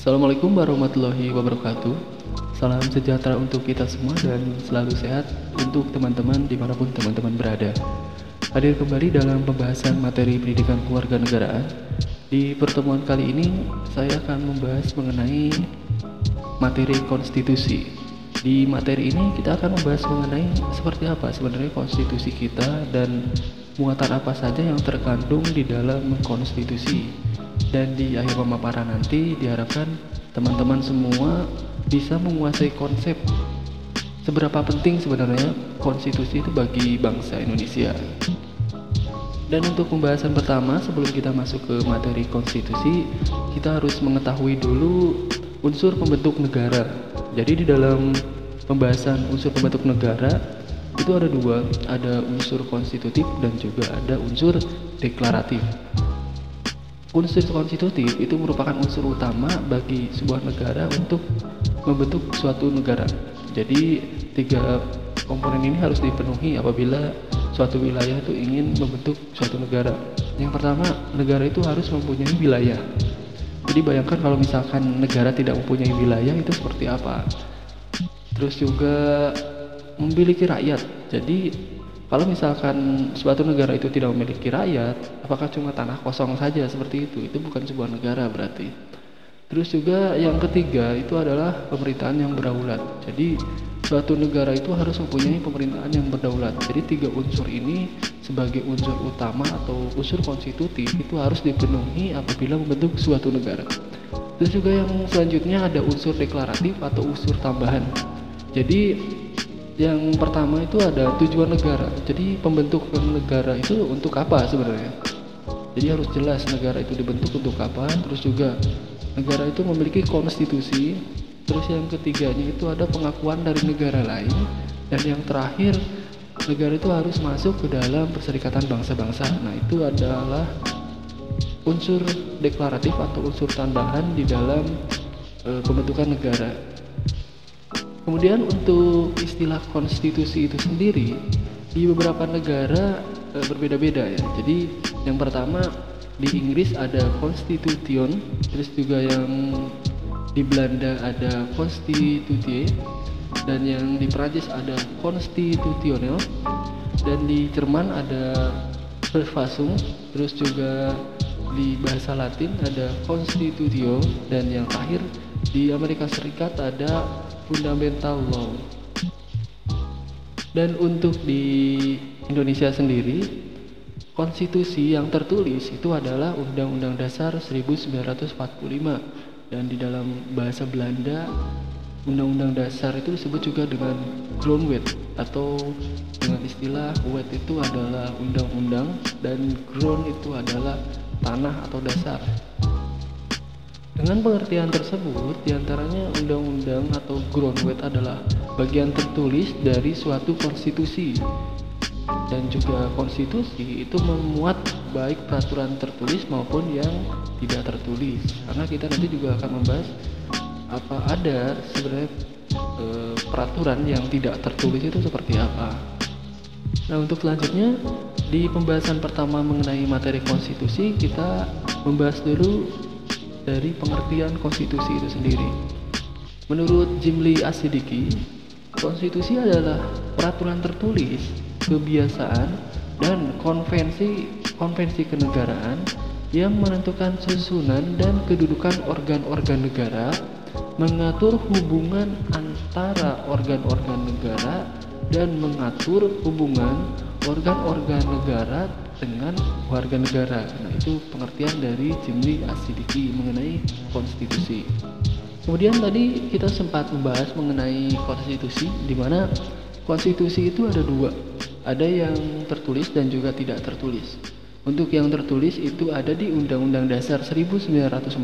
Assalamualaikum warahmatullahi wabarakatuh. Salam sejahtera untuk kita semua dan selalu sehat untuk teman-teman di mana pun teman-teman berada. Hadir kembali dalam pembahasan materi pendidikan keluarga negaraan. Di pertemuan kali ini saya akan membahas mengenai materi konstitusi. Di materi ini kita akan membahas mengenai seperti apa sebenarnya konstitusi kita dan muatan apa saja yang terkandung di dalam konstitusi dan di akhir pemaparan nanti diharapkan teman-teman semua bisa menguasai konsep seberapa penting sebenarnya konstitusi itu bagi bangsa Indonesia. Dan untuk pembahasan pertama sebelum kita masuk ke materi konstitusi, kita harus mengetahui dulu unsur pembentuk negara. Jadi di dalam pembahasan unsur pembentuk negara itu ada dua, ada unsur konstitutif dan juga ada unsur deklaratif. Unsur konstitutif itu merupakan unsur utama bagi sebuah negara untuk membentuk suatu negara. Jadi tiga komponen ini harus dipenuhi apabila suatu wilayah itu ingin membentuk suatu negara. Yang pertama, negara itu harus mempunyai wilayah. Jadi bayangkan kalau misalkan negara tidak mempunyai wilayah itu seperti apa. Terus juga memiliki rakyat. Jadi kalau misalkan suatu negara itu tidak memiliki rakyat, apakah cuma tanah kosong saja seperti itu? Itu bukan sebuah negara berarti. Terus juga yang ketiga itu adalah pemerintahan yang berdaulat. Jadi suatu negara itu harus mempunyai pemerintahan yang berdaulat. Jadi tiga unsur ini sebagai unsur utama atau unsur konstitutif itu harus dipenuhi apabila membentuk suatu negara. Terus juga yang selanjutnya ada unsur deklaratif atau unsur tambahan. Jadi yang pertama itu ada tujuan negara. Jadi pembentukan negara itu untuk apa sebenarnya? Jadi harus jelas negara itu dibentuk untuk apa. Terus juga negara itu memiliki konstitusi. Terus yang ketiganya itu ada pengakuan dari negara lain. Dan yang terakhir negara itu harus masuk ke dalam perserikatan bangsa-bangsa. Nah itu adalah unsur deklaratif atau unsur tambahan di dalam e, pembentukan negara. Kemudian untuk istilah konstitusi itu sendiri di beberapa negara e, berbeda-beda ya. Jadi yang pertama di Inggris ada Constitution, terus juga yang di Belanda ada Constitutie dan yang di Prancis ada Constitutionnel dan di Jerman ada Verfassung, terus juga di bahasa Latin ada Constitutio dan yang terakhir di Amerika Serikat ada fundamental law. Dan untuk di Indonesia sendiri, konstitusi yang tertulis itu adalah Undang-Undang Dasar 1945 dan di dalam bahasa Belanda Undang-Undang Dasar itu disebut juga dengan grondwet atau dengan istilah wet itu adalah undang-undang dan ground itu adalah tanah atau dasar. Dengan pengertian tersebut, di antaranya undang-undang atau groundwork adalah bagian tertulis dari suatu konstitusi. Dan juga konstitusi itu memuat baik peraturan tertulis maupun yang tidak tertulis. Karena kita nanti juga akan membahas apa ada sebenarnya e, peraturan yang tidak tertulis itu seperti apa. Nah untuk selanjutnya di pembahasan pertama mengenai materi konstitusi kita membahas dulu dari pengertian konstitusi itu sendiri. Menurut Jimli Asidiki, konstitusi adalah peraturan tertulis, kebiasaan, dan konvensi konvensi kenegaraan yang menentukan susunan dan kedudukan organ-organ negara, mengatur hubungan antara organ-organ negara, dan mengatur hubungan organ-organ negara dengan warga negara. Nah, itu pengertian dari Jimli Asidiki mengenai konstitusi. Kemudian tadi kita sempat membahas mengenai konstitusi di mana konstitusi itu ada dua. Ada yang tertulis dan juga tidak tertulis. Untuk yang tertulis itu ada di Undang-Undang Dasar 1945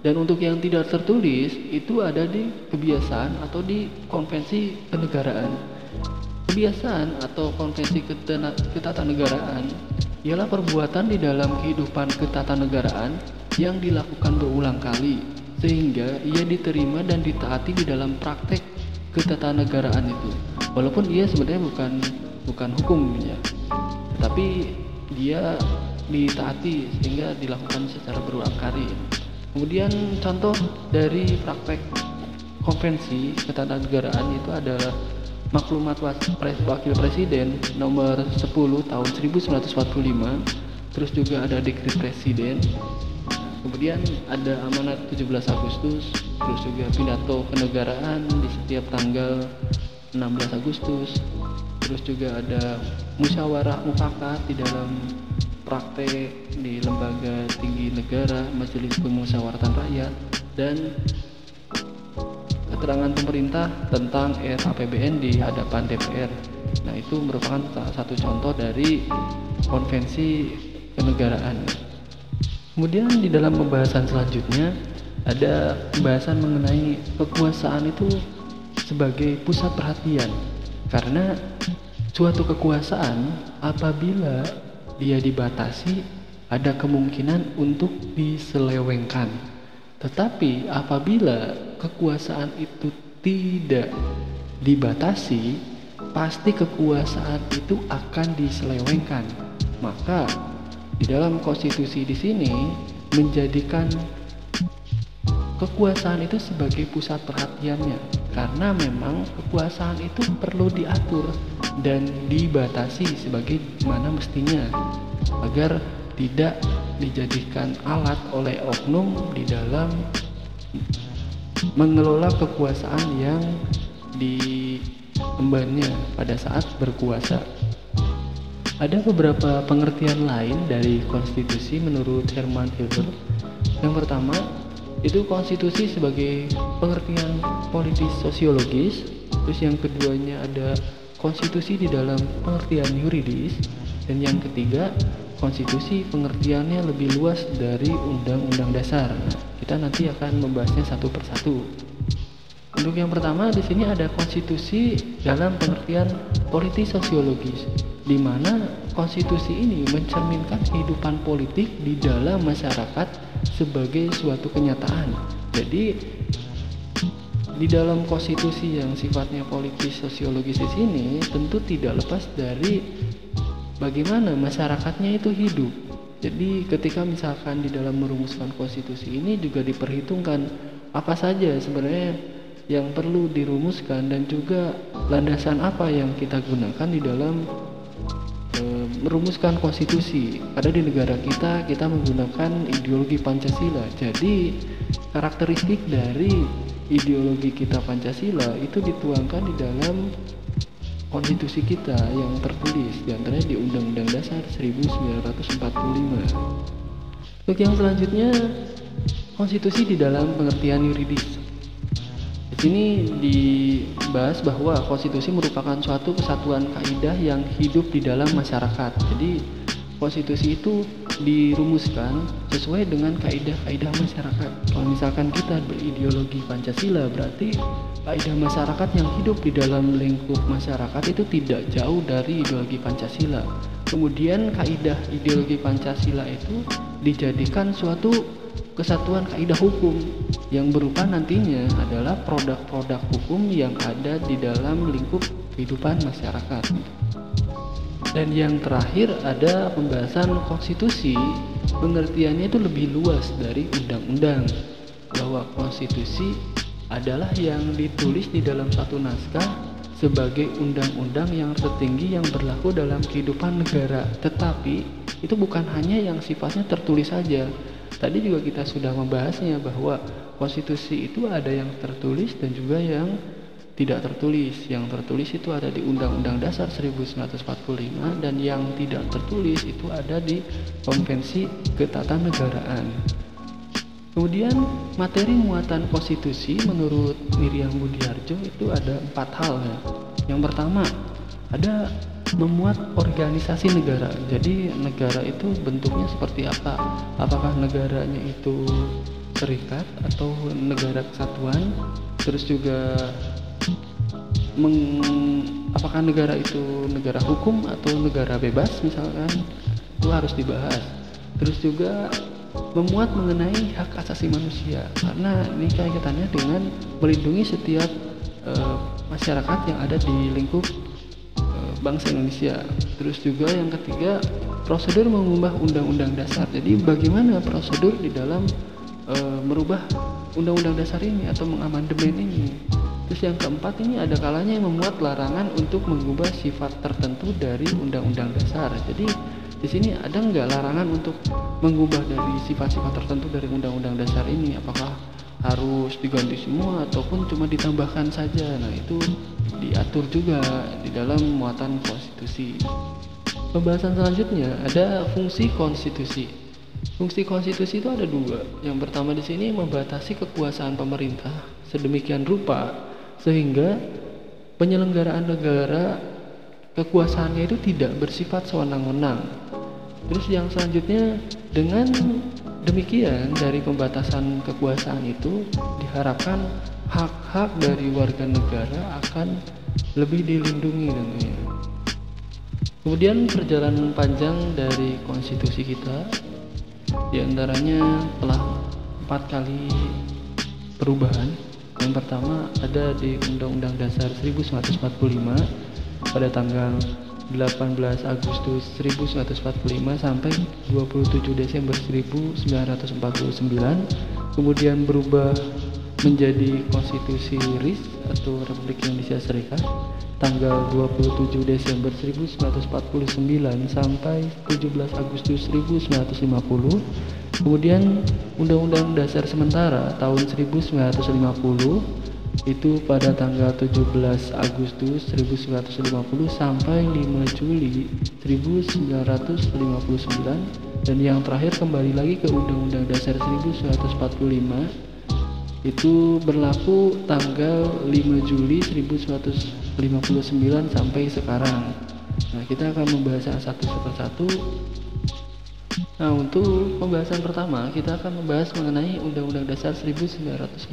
dan untuk yang tidak tertulis itu ada di kebiasaan atau di konvensi kenegaraan. Kebiasaan atau konvensi ketatanegaraan ialah perbuatan di dalam kehidupan ketatanegaraan yang dilakukan berulang kali sehingga ia diterima dan ditaati di dalam praktek ketatanegaraan itu. Walaupun ia sebenarnya bukan bukan hukumnya, tetapi dia ditaati sehingga dilakukan secara berulang kali. Kemudian contoh dari praktek konvensi ketatanegaraan itu adalah maklumat wakil presiden nomor 10 tahun 1945 terus juga ada dekret presiden kemudian ada amanat 17 Agustus terus juga pidato kenegaraan di setiap tanggal 16 Agustus terus juga ada musyawarah mufakat di dalam praktek di lembaga tinggi negara Majelis Pemusyawaratan Rakyat dan keterangan pemerintah tentang RAPBN di hadapan DPR. Nah, itu merupakan satu contoh dari konvensi kenegaraan. Kemudian di dalam pembahasan selanjutnya ada pembahasan mengenai kekuasaan itu sebagai pusat perhatian. Karena suatu kekuasaan apabila dia dibatasi ada kemungkinan untuk diselewengkan. Tetapi apabila kekuasaan itu tidak dibatasi, pasti kekuasaan itu akan diselewengkan. Maka di dalam konstitusi di sini menjadikan kekuasaan itu sebagai pusat perhatiannya karena memang kekuasaan itu perlu diatur dan dibatasi sebagai mana mestinya agar tidak dijadikan alat oleh oknum di dalam mengelola kekuasaan yang diembannya pada saat berkuasa. Ada beberapa pengertian lain dari konstitusi menurut Herman Hilber. Yang pertama, itu konstitusi sebagai pengertian politis sosiologis. Terus yang keduanya ada konstitusi di dalam pengertian yuridis dan yang ketiga konstitusi pengertiannya lebih luas dari undang-undang dasar. Kita nanti akan membahasnya satu persatu. Untuk yang pertama di sini ada konstitusi dalam pengertian politis sosiologis, di mana konstitusi ini mencerminkan kehidupan politik di dalam masyarakat sebagai suatu kenyataan. Jadi di dalam konstitusi yang sifatnya politis sosiologis di sini tentu tidak lepas dari bagaimana masyarakatnya itu hidup. Jadi ketika misalkan di dalam merumuskan konstitusi ini juga diperhitungkan apa saja sebenarnya yang perlu dirumuskan dan juga landasan apa yang kita gunakan di dalam e, merumuskan konstitusi. Ada di negara kita kita menggunakan ideologi Pancasila. Jadi karakteristik dari ideologi kita Pancasila itu dituangkan di dalam konstitusi kita yang tertulis di antaranya di Undang-Undang Dasar 1945. Untuk yang selanjutnya, konstitusi di dalam pengertian yuridis. Di sini dibahas bahwa konstitusi merupakan suatu kesatuan kaidah yang hidup di dalam masyarakat. Jadi konstitusi itu dirumuskan sesuai dengan kaidah-kaidah masyarakat. Kalau misalkan kita berideologi Pancasila, berarti kaidah masyarakat yang hidup di dalam lingkup masyarakat itu tidak jauh dari ideologi Pancasila. Kemudian kaidah ideologi Pancasila itu dijadikan suatu kesatuan kaidah hukum yang berupa nantinya adalah produk-produk hukum yang ada di dalam lingkup kehidupan masyarakat. Dan yang terakhir ada pembahasan konstitusi, pengertiannya itu lebih luas dari undang-undang. Bahwa konstitusi adalah yang ditulis di dalam satu naskah sebagai undang-undang yang tertinggi yang berlaku dalam kehidupan negara. Tetapi itu bukan hanya yang sifatnya tertulis saja. Tadi juga kita sudah membahasnya bahwa konstitusi itu ada yang tertulis dan juga yang tidak tertulis. Yang tertulis itu ada di Undang-Undang Dasar 1945 dan yang tidak tertulis itu ada di Konvensi Ketatanegaraan. Kemudian materi muatan konstitusi menurut Miriam Budiarjo itu ada empat hal ya. Yang pertama ada memuat organisasi negara. Jadi negara itu bentuknya seperti apa? Apakah negaranya itu serikat atau negara kesatuan? Terus juga meng, apakah negara itu negara hukum atau negara bebas misalkan? Itu harus dibahas. Terus juga memuat mengenai hak asasi manusia. Karena ini kaitannya dengan melindungi setiap uh, masyarakat yang ada di lingkup uh, bangsa Indonesia. Terus juga yang ketiga prosedur mengubah undang-undang dasar. Jadi bagaimana prosedur di dalam e, merubah undang-undang dasar ini atau mengamandemen ini. Terus yang keempat ini ada kalanya yang memuat larangan untuk mengubah sifat tertentu dari undang-undang dasar. Jadi di sini ada nggak larangan untuk mengubah dari sifat-sifat tertentu dari undang-undang dasar ini? Apakah harus diganti semua ataupun cuma ditambahkan saja? Nah itu diatur juga di dalam muatan konstitusi. Pembahasan selanjutnya ada fungsi konstitusi. Fungsi konstitusi itu ada dua. Yang pertama di sini membatasi kekuasaan pemerintah sedemikian rupa sehingga penyelenggaraan negara kekuasaannya itu tidak bersifat sewenang-wenang. Terus yang selanjutnya dengan demikian dari pembatasan kekuasaan itu diharapkan hak-hak dari warga negara akan lebih dilindungi tentunya. Kemudian perjalanan panjang dari konstitusi kita di antaranya telah empat kali perubahan yang pertama ada di Undang-Undang Dasar 1945 pada tanggal 18 Agustus 1945 sampai 27 Desember 1949 kemudian berubah menjadi Konstitusi RIS atau Republik Indonesia Serikat tanggal 27 Desember 1949 sampai 17 Agustus 1950 Kemudian Undang-Undang Dasar Sementara tahun 1950 itu pada tanggal 17 Agustus 1950 sampai 5 Juli 1959 dan yang terakhir kembali lagi ke Undang-Undang Dasar 1945 itu berlaku tanggal 5 Juli 1959 sampai sekarang. Nah, kita akan membahas satu persatu Nah, untuk pembahasan pertama, kita akan membahas mengenai Undang-Undang Dasar 1945.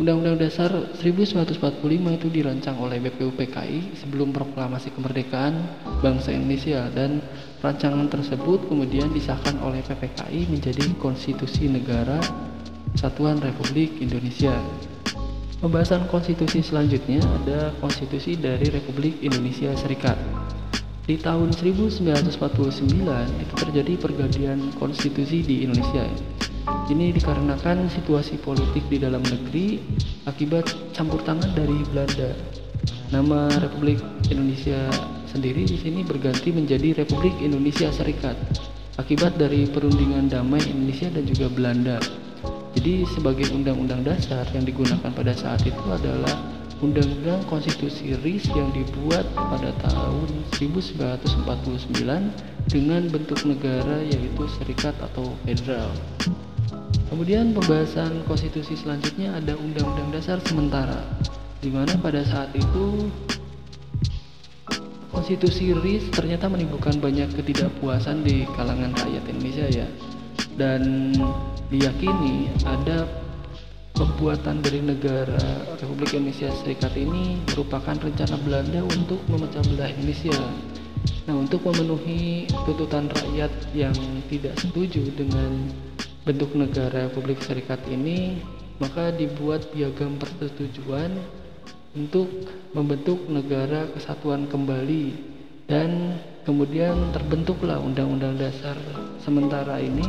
Undang-Undang Dasar 1945 itu dirancang oleh BPUPKI sebelum proklamasi kemerdekaan bangsa Indonesia dan rancangan tersebut kemudian disahkan oleh PPKI menjadi Konstitusi Negara Kesatuan Republik Indonesia. Pembahasan konstitusi selanjutnya ada konstitusi dari Republik Indonesia Serikat. Di tahun 1949 itu terjadi pergantian konstitusi di Indonesia. Ini dikarenakan situasi politik di dalam negeri akibat campur tangan dari Belanda. Nama Republik Indonesia sendiri di sini berganti menjadi Republik Indonesia Serikat akibat dari perundingan damai Indonesia dan juga Belanda. Jadi sebagai undang-undang dasar yang digunakan pada saat itu adalah Undang-Undang Konstitusi RIS yang dibuat pada tahun 1949 dengan bentuk negara yaitu serikat atau federal. Kemudian pembahasan konstitusi selanjutnya ada Undang-Undang Dasar sementara di mana pada saat itu konstitusi RIS ternyata menimbulkan banyak ketidakpuasan di kalangan rakyat Indonesia ya dan diyakini ada pembuatan dari negara Republik Indonesia Serikat ini merupakan rencana Belanda untuk memecah belah Indonesia. Nah, untuk memenuhi tuntutan rakyat yang tidak setuju dengan bentuk negara Republik Serikat ini, maka dibuat piagam persetujuan untuk membentuk negara kesatuan kembali dan kemudian terbentuklah Undang-Undang Dasar sementara ini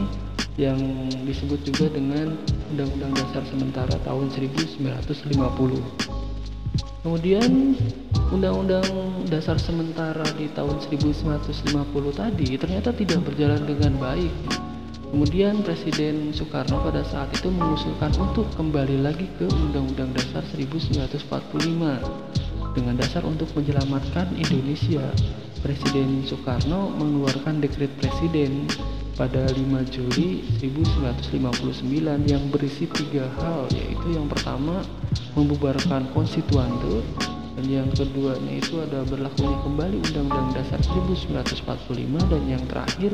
yang disebut juga dengan Undang-Undang Dasar Sementara tahun 1950. Kemudian Undang-Undang Dasar Sementara di tahun 1950 tadi ternyata tidak berjalan dengan baik. Kemudian Presiden Soekarno pada saat itu mengusulkan untuk kembali lagi ke Undang-Undang Dasar 1945 dengan dasar untuk menyelamatkan Indonesia. Presiden Soekarno mengeluarkan dekret presiden pada 5 Juli 1959 yang berisi tiga hal yaitu yang pertama membubarkan konstituante dan yang keduanya itu ada berlakunya kembali Undang-Undang Dasar 1945 dan yang terakhir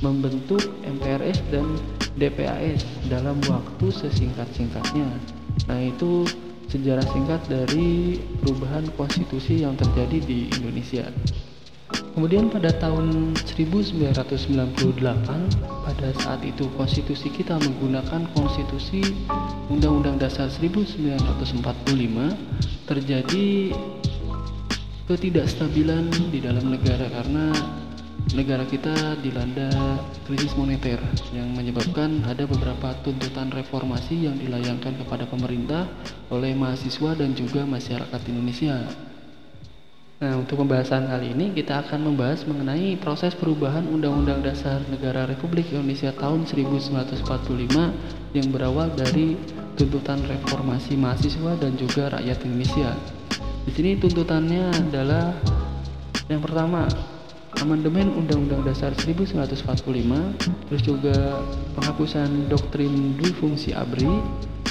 membentuk MPRS dan DPAS dalam waktu sesingkat-singkatnya. Nah itu sejarah singkat dari perubahan konstitusi yang terjadi di Indonesia. Kemudian pada tahun 1998 pada saat itu konstitusi kita menggunakan konstitusi Undang-Undang Dasar 1945 terjadi ketidakstabilan di dalam negara karena negara kita dilanda krisis moneter yang menyebabkan ada beberapa tuntutan reformasi yang dilayangkan kepada pemerintah oleh mahasiswa dan juga masyarakat Indonesia. Nah, untuk pembahasan kali ini kita akan membahas mengenai proses perubahan Undang-Undang Dasar Negara Republik Indonesia tahun 1945 yang berawal dari tuntutan reformasi mahasiswa dan juga rakyat Indonesia. Di sini tuntutannya adalah yang pertama amandemen Undang-Undang Dasar 1945, terus juga penghapusan doktrin dui fungsi ABRI,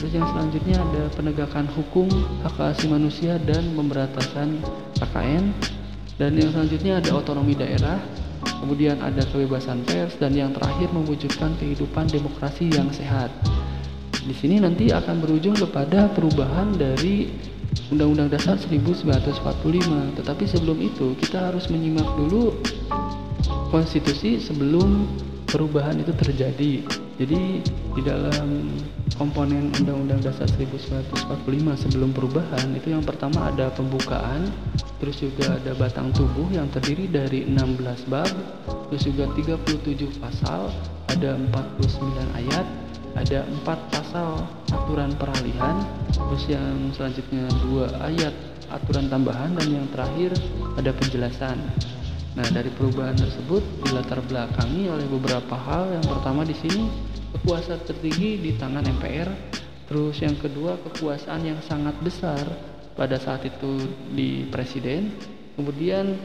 Terus yang selanjutnya ada penegakan hukum hak asasi manusia dan pemberantasan KKN. Dan yang selanjutnya ada otonomi daerah. Kemudian ada kebebasan pers dan yang terakhir mewujudkan kehidupan demokrasi yang sehat. Di sini nanti akan berujung kepada perubahan dari Undang-Undang Dasar 1945. Tetapi sebelum itu kita harus menyimak dulu konstitusi sebelum perubahan itu terjadi. Jadi di dalam komponen Undang-Undang Dasar 1945 sebelum perubahan itu yang pertama ada pembukaan, terus juga ada batang tubuh yang terdiri dari 16 bab, terus juga 37 pasal, ada 49 ayat, ada 4 pasal aturan peralihan, terus yang selanjutnya dua ayat aturan tambahan dan yang terakhir ada penjelasan. Nah, dari perubahan tersebut dilatar belakangi oleh beberapa hal. Yang pertama di sini kekuasaan tertinggi di tangan MPR. Terus yang kedua kekuasaan yang sangat besar pada saat itu di presiden. Kemudian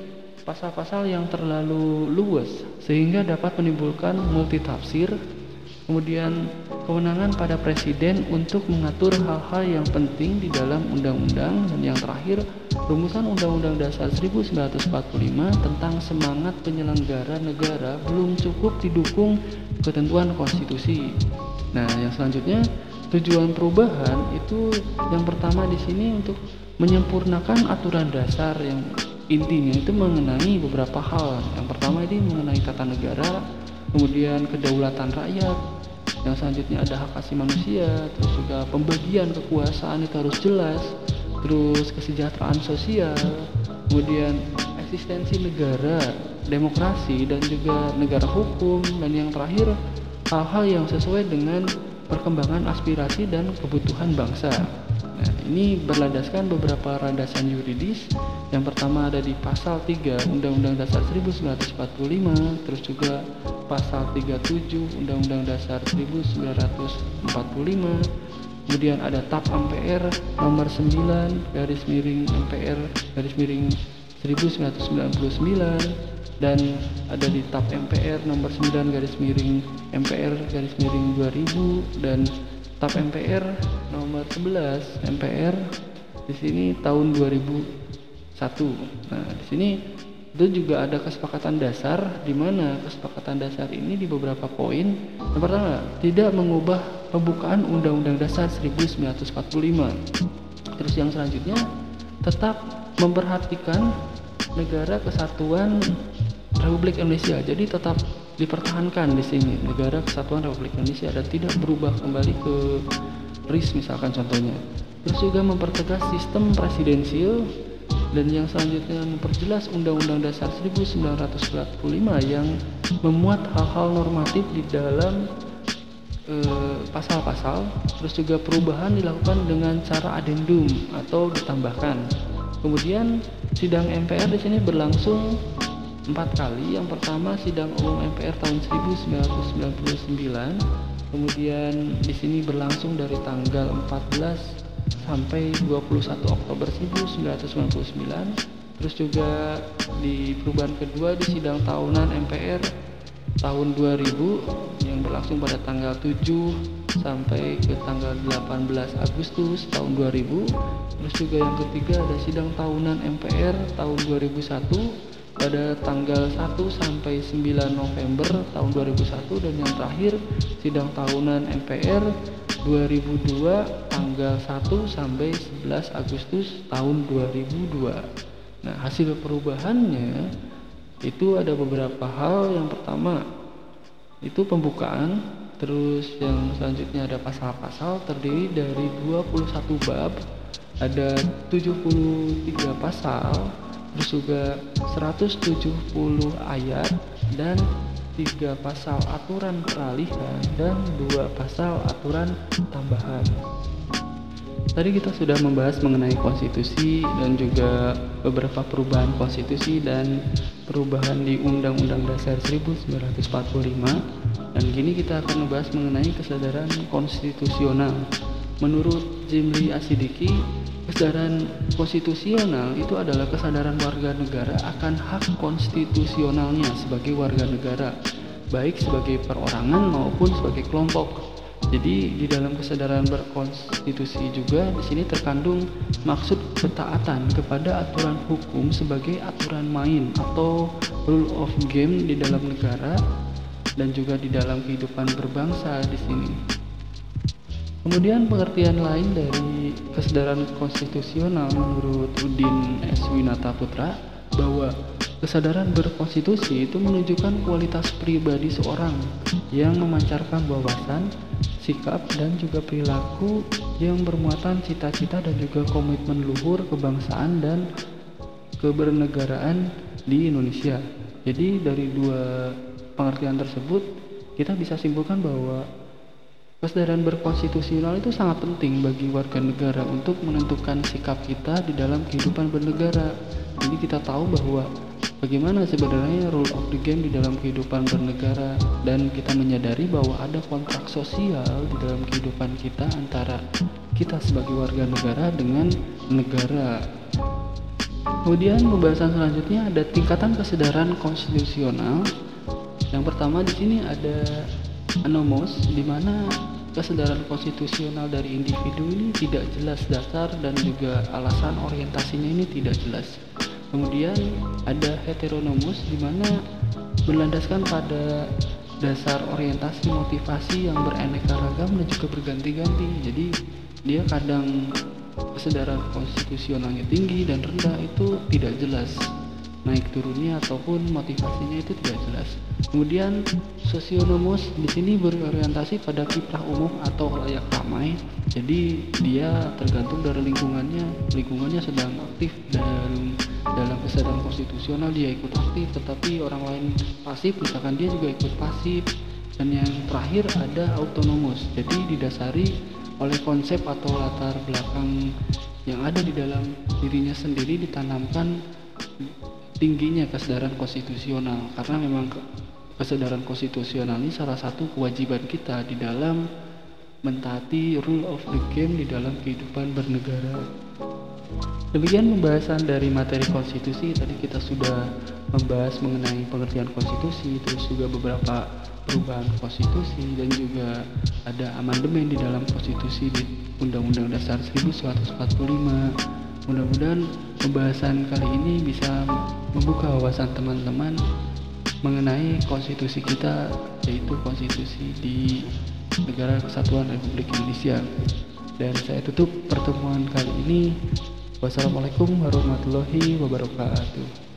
pasal-pasal yang terlalu luas sehingga dapat menimbulkan multitafsir kemudian kewenangan pada presiden untuk mengatur hal-hal yang penting di dalam undang-undang dan yang terakhir rumusan Undang-Undang Dasar 1945 tentang semangat penyelenggara negara belum cukup didukung ketentuan konstitusi. Nah, yang selanjutnya tujuan perubahan itu yang pertama di sini untuk menyempurnakan aturan dasar yang intinya itu mengenai beberapa hal. Yang pertama ini mengenai tata negara, kemudian kedaulatan rakyat, yang selanjutnya ada hak asasi manusia terus juga pembagian kekuasaan itu harus jelas terus kesejahteraan sosial kemudian eksistensi negara demokrasi dan juga negara hukum dan yang terakhir hal-hal yang sesuai dengan perkembangan aspirasi dan kebutuhan bangsa Nah, ini berlandaskan beberapa landasan yuridis. Yang pertama ada di pasal 3 Undang-Undang Dasar 1945, terus juga pasal 37 Undang-Undang Dasar 1945. Kemudian ada TAP MPR nomor 9 garis miring MPR garis miring 1999 dan ada di TAP MPR nomor 9 garis miring MPR garis miring 2000 dan TAP MPR nomor 11 MPR di sini tahun 2001. Nah, di sini itu juga ada kesepakatan dasar di mana kesepakatan dasar ini di beberapa poin. Yang pertama, tidak mengubah pembukaan Undang-Undang Dasar 1945. Terus yang selanjutnya, tetap memperhatikan negara kesatuan Republik Indonesia. Jadi tetap dipertahankan di sini negara kesatuan Republik Indonesia dan tidak berubah kembali ke RIS misalkan contohnya terus juga mempertegas sistem presidensil dan yang selanjutnya memperjelas Undang-Undang Dasar 1945 yang memuat hal-hal normatif di dalam eh, pasal-pasal terus juga perubahan dilakukan dengan cara adendum atau ditambahkan kemudian sidang MPR di sini berlangsung empat kali. Yang pertama sidang umum MPR tahun 1999, kemudian di sini berlangsung dari tanggal 14 sampai 21 Oktober 1999. Terus juga di perubahan kedua di sidang tahunan MPR tahun 2000 yang berlangsung pada tanggal 7 sampai ke tanggal 18 Agustus tahun 2000 terus juga yang ketiga ada sidang tahunan MPR tahun 2001 pada tanggal 1 sampai 9 November tahun 2001 dan yang terakhir sidang tahunan MPR 2002 tanggal 1 sampai 11 Agustus tahun 2002. Nah, hasil perubahannya itu ada beberapa hal. Yang pertama itu pembukaan, terus yang selanjutnya ada pasal-pasal terdiri dari 21 bab, ada 73 pasal terus juga 170 ayat dan tiga pasal aturan peralihan dan dua pasal aturan tambahan. Tadi kita sudah membahas mengenai konstitusi dan juga beberapa perubahan konstitusi dan perubahan di Undang-Undang Dasar 1945 dan kini kita akan membahas mengenai kesadaran konstitusional. Menurut Jimli Asidiki, kesadaran konstitusional itu adalah kesadaran warga negara akan hak konstitusionalnya sebagai warga negara, baik sebagai perorangan maupun sebagai kelompok. Jadi di dalam kesadaran berkonstitusi juga di sini terkandung maksud ketaatan kepada aturan hukum sebagai aturan main atau rule of game di dalam negara dan juga di dalam kehidupan berbangsa di sini. Kemudian pengertian lain dari kesadaran konstitusional menurut Udin S. Winata Putra bahwa kesadaran berkonstitusi itu menunjukkan kualitas pribadi seorang yang memancarkan wawasan, sikap dan juga perilaku yang bermuatan cita-cita dan juga komitmen luhur kebangsaan dan kebernegaraan di Indonesia. Jadi dari dua pengertian tersebut kita bisa simpulkan bahwa kesadaran berkonstitusional itu sangat penting bagi warga negara untuk menentukan sikap kita di dalam kehidupan bernegara. Jadi kita tahu bahwa bagaimana sebenarnya rule of the game di dalam kehidupan bernegara dan kita menyadari bahwa ada kontrak sosial di dalam kehidupan kita antara kita sebagai warga negara dengan negara. Kemudian pembahasan selanjutnya ada tingkatan kesadaran konstitusional. Yang pertama di sini ada anomos di mana kesadaran konstitusional dari individu ini tidak jelas dasar dan juga alasan orientasinya ini tidak jelas. Kemudian ada heteronomus di mana berlandaskan pada dasar orientasi motivasi yang beraneka ragam dan juga berganti-ganti. Jadi dia kadang kesadaran konstitusionalnya tinggi dan rendah itu tidak jelas naik turunnya ataupun motivasinya itu tidak jelas. Kemudian sosionomus di sini berorientasi pada kiprah umum atau layak ramai. Jadi dia tergantung dari lingkungannya. Lingkungannya sedang aktif dan dalam kesadaran konstitusional dia ikut aktif, tetapi orang lain pasif, misalkan dia juga ikut pasif. Dan yang terakhir ada autonomus. Jadi didasari oleh konsep atau latar belakang yang ada di dalam dirinya sendiri ditanamkan tingginya kesadaran konstitusional karena memang kesadaran konstitusional ini salah satu kewajiban kita di dalam mentaati rule of the game di dalam kehidupan bernegara. Demikian pembahasan dari materi konstitusi. Tadi kita sudah membahas mengenai pengertian konstitusi, terus juga beberapa perubahan konstitusi dan juga ada amandemen di dalam konstitusi di Undang-Undang Dasar 1945 Mudah-mudahan pembahasan kali ini bisa membuka wawasan teman-teman mengenai konstitusi kita yaitu konstitusi di negara kesatuan Republik Indonesia. Dan saya tutup pertemuan kali ini. Wassalamualaikum warahmatullahi wabarakatuh.